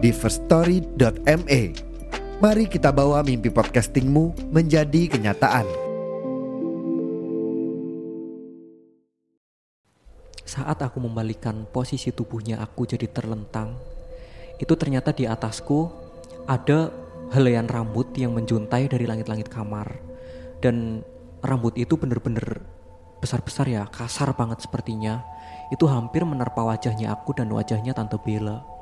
di firststory.me. Mari kita bawa mimpi podcastingmu menjadi kenyataan. Saat aku membalikan posisi tubuhnya aku jadi terlentang, itu ternyata di atasku ada helaian rambut yang menjuntai dari langit-langit kamar. Dan rambut itu bener-bener besar-besar ya, kasar banget sepertinya. Itu hampir menerpa wajahnya aku dan wajahnya Tante Bella.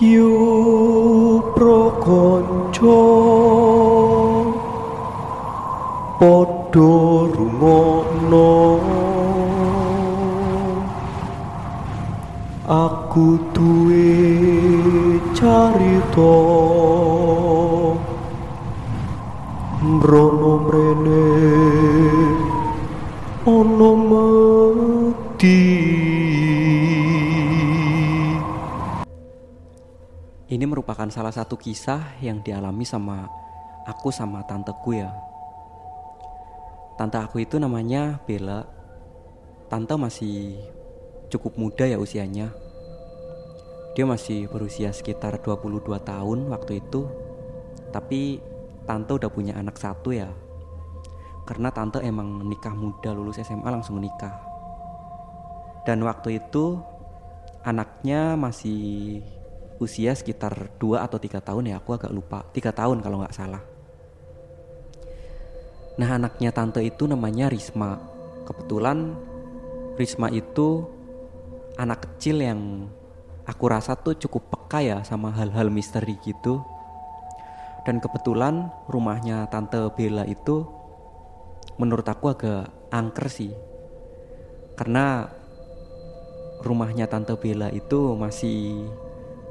Yu prokonco podo rumono. Aku duwe carita mrono mrene. Ana mrene Ini merupakan salah satu kisah yang dialami sama aku sama tanteku ya. Tante aku itu namanya Bella. Tante masih cukup muda ya usianya. Dia masih berusia sekitar 22 tahun waktu itu. Tapi tante udah punya anak satu ya. Karena tante emang nikah muda lulus SMA langsung nikah. Dan waktu itu anaknya masih usia sekitar 2 atau tiga tahun ya aku agak lupa. Tiga tahun kalau nggak salah. Nah anaknya tante itu namanya Risma. Kebetulan Risma itu anak kecil yang aku rasa tuh cukup peka ya sama hal-hal misteri gitu. Dan kebetulan rumahnya tante Bella itu menurut aku agak angker sih. Karena rumahnya tante Bella itu masih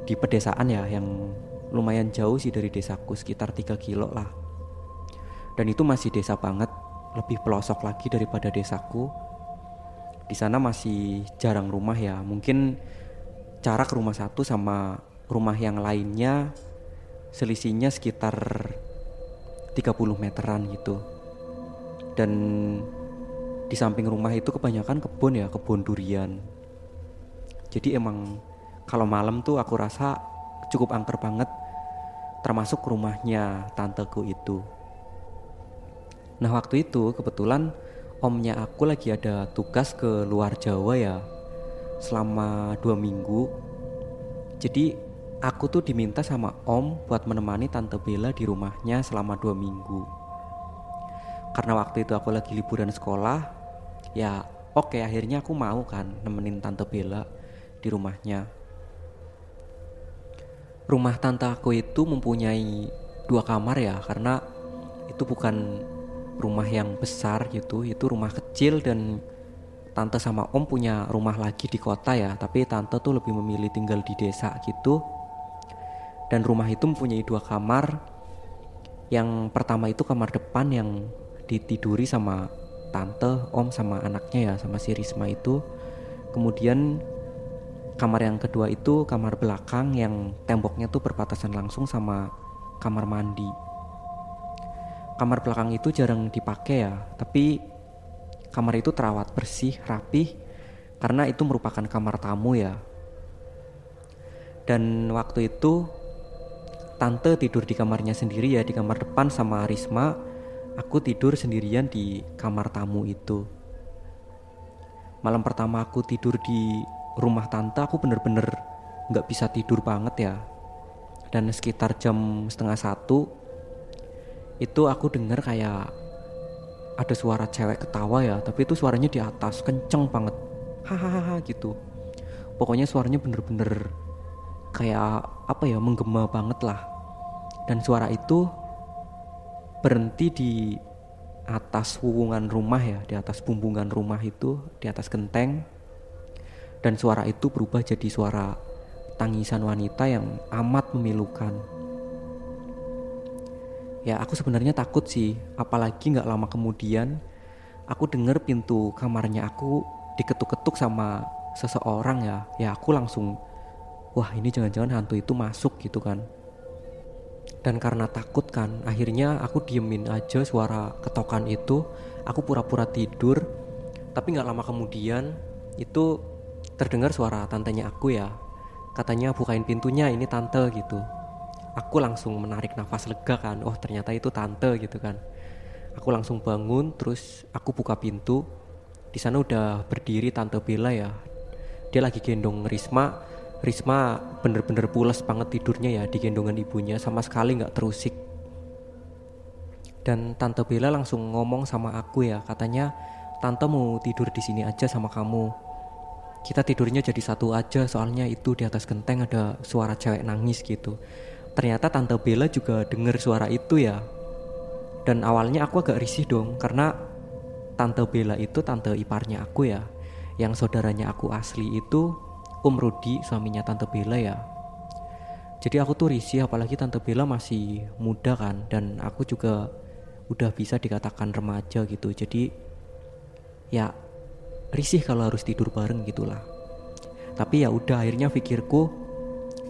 di pedesaan ya yang lumayan jauh sih dari desaku sekitar 3 kilo lah. Dan itu masih desa banget lebih pelosok lagi daripada desaku. Di sana masih jarang rumah ya mungkin jarak rumah satu sama rumah yang lainnya selisihnya sekitar 30 meteran gitu. Dan di samping rumah itu kebanyakan kebun ya kebun durian jadi emang kalau malam tuh aku rasa cukup angker banget termasuk rumahnya tanteku itu. Nah waktu itu kebetulan omnya aku lagi ada tugas ke luar Jawa ya selama dua minggu. Jadi aku tuh diminta sama om buat menemani tante Bella di rumahnya selama dua minggu. Karena waktu itu aku lagi liburan sekolah ya oke akhirnya aku mau kan nemenin tante Bella di rumahnya. Rumah tante aku itu mempunyai dua kamar ya karena itu bukan rumah yang besar gitu itu rumah kecil dan tante sama om punya rumah lagi di kota ya tapi tante tuh lebih memilih tinggal di desa gitu. Dan rumah itu mempunyai dua kamar. Yang pertama itu kamar depan yang ditiduri sama tante om sama anaknya ya sama si Risma itu. Kemudian kamar yang kedua itu kamar belakang yang temboknya tuh berbatasan langsung sama kamar mandi. Kamar belakang itu jarang dipakai ya tapi kamar itu terawat bersih rapih karena itu merupakan kamar tamu ya. Dan waktu itu tante tidur di kamarnya sendiri ya di kamar depan sama Risma. Aku tidur sendirian di kamar tamu itu. Malam pertama aku tidur di rumah tante aku bener-bener nggak bisa tidur banget ya. Dan sekitar jam setengah satu itu aku denger kayak ada suara cewek ketawa ya tapi itu suaranya di atas kenceng banget. Hahaha gitu. Pokoknya suaranya bener-bener kayak apa ya menggema banget lah. Dan suara itu berhenti di atas wuwungan rumah ya di atas bumbungan rumah itu di atas genteng dan suara itu berubah jadi suara tangisan wanita yang amat memilukan. Ya aku sebenarnya takut sih, apalagi nggak lama kemudian aku dengar pintu kamarnya aku diketuk-ketuk sama seseorang ya. Ya aku langsung, wah ini jangan-jangan hantu itu masuk gitu kan. Dan karena takut kan, akhirnya aku diemin aja suara ketokan itu. Aku pura-pura tidur, tapi nggak lama kemudian itu terdengar suara tantenya aku ya. Katanya bukain pintunya, ini tante gitu. Aku langsung menarik nafas lega kan. Oh ternyata itu tante gitu kan. Aku langsung bangun terus aku buka pintu. Di sana udah berdiri tante Bella ya. Dia lagi gendong Risma. Risma bener-bener pulas banget tidurnya ya di gendongan ibunya sama sekali nggak terusik. Dan tante Bella langsung ngomong sama aku ya katanya tante mau tidur di sini aja sama kamu kita tidurnya jadi satu aja soalnya itu di atas genteng ada suara cewek nangis gitu. Ternyata tante Bella juga dengar suara itu ya. Dan awalnya aku agak risih dong karena tante Bella itu tante iparnya aku ya. Yang saudaranya aku asli itu Om Rudi suaminya tante Bella ya. Jadi aku tuh risih apalagi tante Bella masih muda kan dan aku juga udah bisa dikatakan remaja gitu. Jadi ya risih kalau harus tidur bareng gitulah tapi ya udah akhirnya pikirku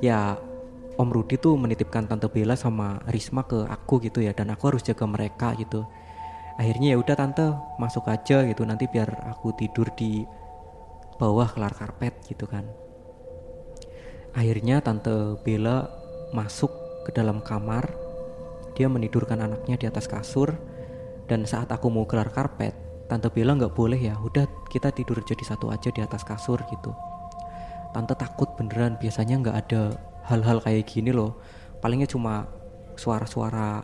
ya Om Rudi tuh menitipkan Tante Bella sama Risma ke aku gitu ya dan aku harus jaga mereka gitu. Akhirnya ya udah Tante masuk aja gitu nanti biar aku tidur di bawah kelar karpet gitu kan. Akhirnya Tante Bella masuk ke dalam kamar. Dia menidurkan anaknya di atas kasur dan saat aku mau kelar karpet, Tante Bella nggak boleh ya. Udah kita tidur jadi satu aja di atas kasur gitu. Tante takut beneran. Biasanya nggak ada hal-hal kayak gini loh. Palingnya cuma suara-suara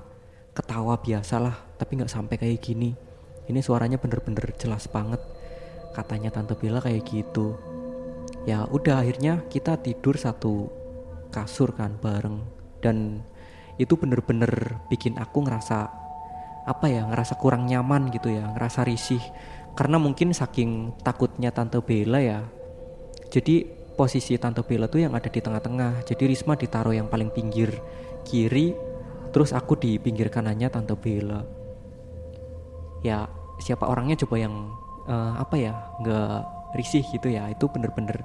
ketawa biasa lah tapi nggak sampai kayak gini. Ini suaranya bener-bener jelas banget. Katanya tante Bella kayak gitu. Ya udah akhirnya kita tidur satu kasur kan bareng. Dan itu bener-bener bikin aku ngerasa apa ya ngerasa kurang nyaman gitu ya ngerasa risih karena mungkin saking takutnya tante Bella ya jadi posisi Tante Bella tuh yang ada di tengah-tengah. Jadi Risma ditaruh yang paling pinggir kiri, terus aku di pinggir kanannya Tante Bella. Ya siapa orangnya coba yang uh, apa ya nggak risih gitu ya itu bener-bener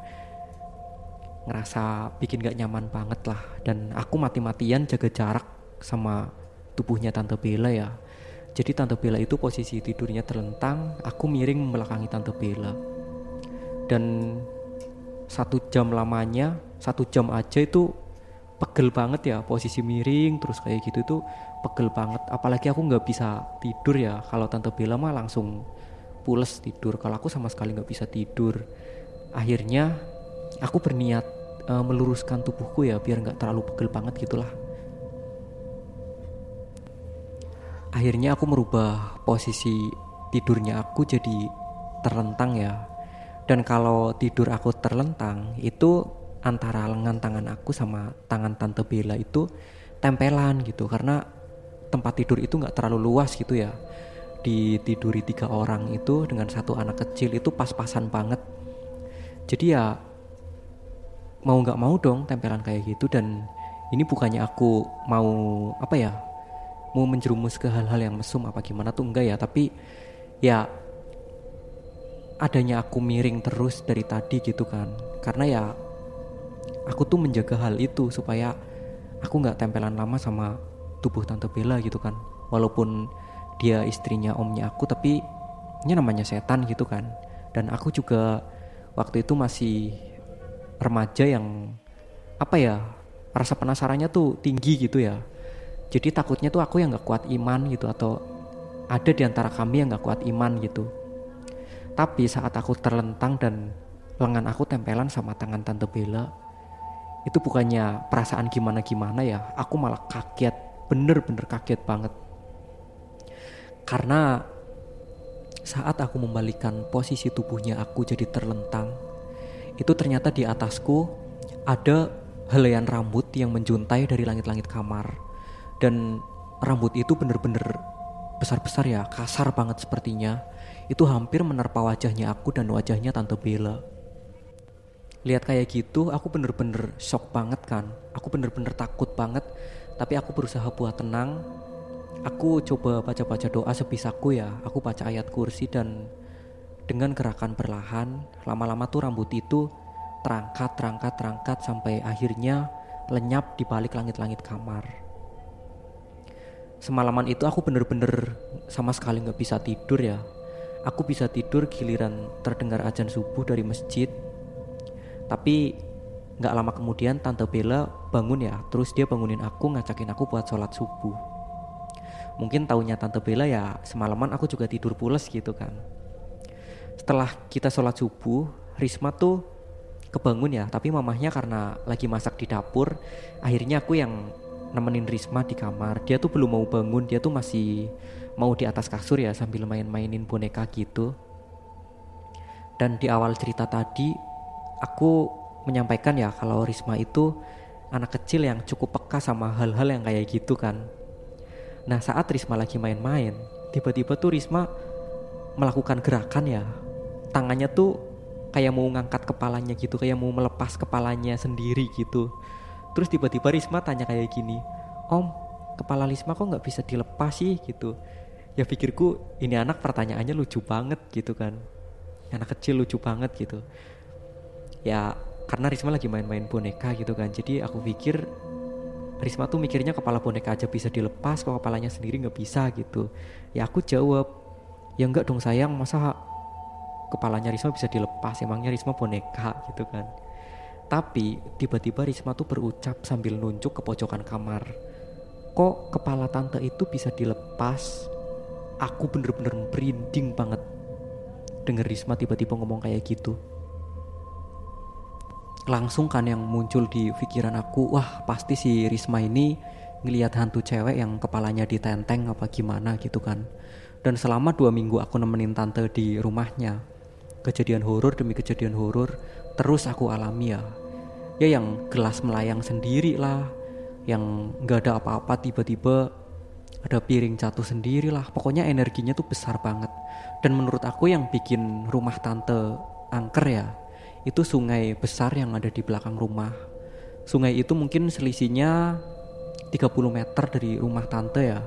ngerasa bikin gak nyaman banget lah dan aku mati-matian jaga jarak sama tubuhnya Tante Bella ya jadi Tante Bella itu posisi tidurnya terlentang aku miring membelakangi Tante Bella. Dan satu jam lamanya satu jam aja itu pegel banget ya posisi miring terus kayak gitu itu pegel banget. Apalagi aku nggak bisa tidur ya kalau tante Bella mah langsung pules tidur. Kalau aku sama sekali nggak bisa tidur. Akhirnya aku berniat uh, meluruskan tubuhku ya biar nggak terlalu pegel banget gitulah akhirnya aku merubah posisi tidurnya aku jadi terlentang ya. Dan kalau tidur aku terlentang itu antara lengan tangan aku sama tangan tante Bella itu tempelan gitu. Karena tempat tidur itu nggak terlalu luas gitu ya. Ditiduri tiga orang itu dengan satu anak kecil itu pas-pasan banget. Jadi ya mau nggak mau dong tempelan kayak gitu. Dan ini bukannya aku mau apa ya mau menjerumus ke hal-hal yang mesum apa gimana tuh enggak ya tapi ya adanya aku miring terus dari tadi gitu kan. Karena ya aku tuh menjaga hal itu supaya aku nggak tempelan lama sama tubuh tante Bella gitu kan. Walaupun dia istrinya omnya aku tapi ini namanya setan gitu kan. Dan aku juga waktu itu masih remaja yang apa ya rasa penasarannya tuh tinggi gitu ya jadi takutnya tuh aku yang nggak kuat iman gitu atau ada di antara kami yang nggak kuat iman gitu tapi saat aku terlentang dan lengan aku tempelan sama tangan Tante Bella, itu bukannya perasaan gimana-gimana ya, aku malah kaget, bener-bener kaget banget. Karena saat aku membalikan posisi tubuhnya aku jadi terlentang, itu ternyata di atasku ada helaian rambut yang menjuntai dari langit-langit kamar. Dan rambut itu bener-bener besar-besar ya, kasar banget sepertinya. Itu hampir menerpa wajahnya aku dan wajahnya Tante Bella. lihat kayak gitu aku bener-bener shock banget kan. Aku bener-bener takut banget. Tapi aku berusaha buat tenang. Aku coba baca-baca doa sebisaku ya. Aku baca ayat kursi dan dengan gerakan perlahan lama-lama tuh rambut itu terangkat terangkat terangkat sampai akhirnya lenyap di balik langit-langit kamar semalaman itu aku bener-bener sama sekali nggak bisa tidur ya. Aku bisa tidur giliran terdengar ajan subuh dari masjid. Tapi nggak lama kemudian tante Bella bangun ya terus dia bangunin aku ngajakin aku buat sholat subuh. Mungkin taunya tante Bella ya semalaman aku juga tidur pules gitu kan. Setelah kita sholat subuh Risma tuh kebangun ya tapi mamahnya karena lagi masak di dapur akhirnya aku yang nemenin Risma di kamar dia tuh belum mau bangun dia tuh masih mau di atas kasur ya sambil main-mainin boneka gitu dan di awal cerita tadi aku menyampaikan ya kalau Risma itu anak kecil yang cukup peka sama hal-hal yang kayak gitu kan. Nah saat Risma lagi main-main, tiba-tiba tuh Risma melakukan gerakan ya, tangannya tuh kayak mau ngangkat kepalanya gitu, kayak mau melepas kepalanya sendiri gitu. Terus tiba-tiba Risma tanya kayak gini, Om, kepala Risma kok nggak bisa dilepas sih? Gitu. Ya pikirku ini anak pertanyaannya lucu banget gitu kan. Anak kecil lucu banget gitu. Ya karena Risma lagi main-main boneka gitu kan. Jadi aku pikir Risma tuh mikirnya kepala boneka aja bisa dilepas kok kepalanya sendiri nggak bisa gitu. Ya aku jawab ya enggak dong sayang masa kepalanya Risma bisa dilepas? Emangnya Risma boneka gitu kan tapi tiba-tiba Risma tuh berucap sambil nunjuk ke pojokan kamar. Kok kepala tante itu bisa dilepas? Aku bener-bener merinding banget. Denger Risma tiba-tiba ngomong kayak gitu. Langsung kan yang muncul di pikiran aku wah pasti si Risma ini ngelihat hantu cewek yang kepalanya ditenteng apa gimana gitu kan. Dan selama dua minggu aku nemenin tante di rumahnya kejadian horor demi kejadian horor terus aku alami ya ya yang gelas melayang sendiri lah yang nggak ada apa-apa tiba-tiba ada piring jatuh sendiri lah pokoknya energinya tuh besar banget dan menurut aku yang bikin rumah tante angker ya itu sungai besar yang ada di belakang rumah. Sungai itu mungkin selisihnya 30 meter dari rumah tante ya.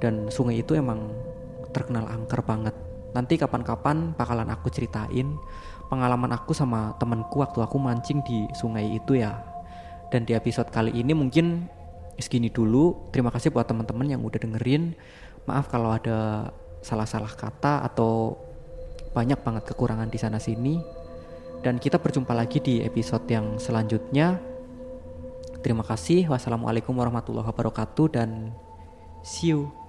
Dan sungai itu emang terkenal angker banget. Nanti kapan-kapan bakalan aku ceritain pengalaman aku sama temenku waktu aku mancing di sungai itu ya. Dan di episode kali ini mungkin segini dulu. Terima kasih buat teman-teman yang udah dengerin. Maaf kalau ada salah-salah kata atau banyak banget kekurangan di sana sini. Dan kita berjumpa lagi di episode yang selanjutnya. Terima kasih. Wassalamualaikum warahmatullahi wabarakatuh dan see you.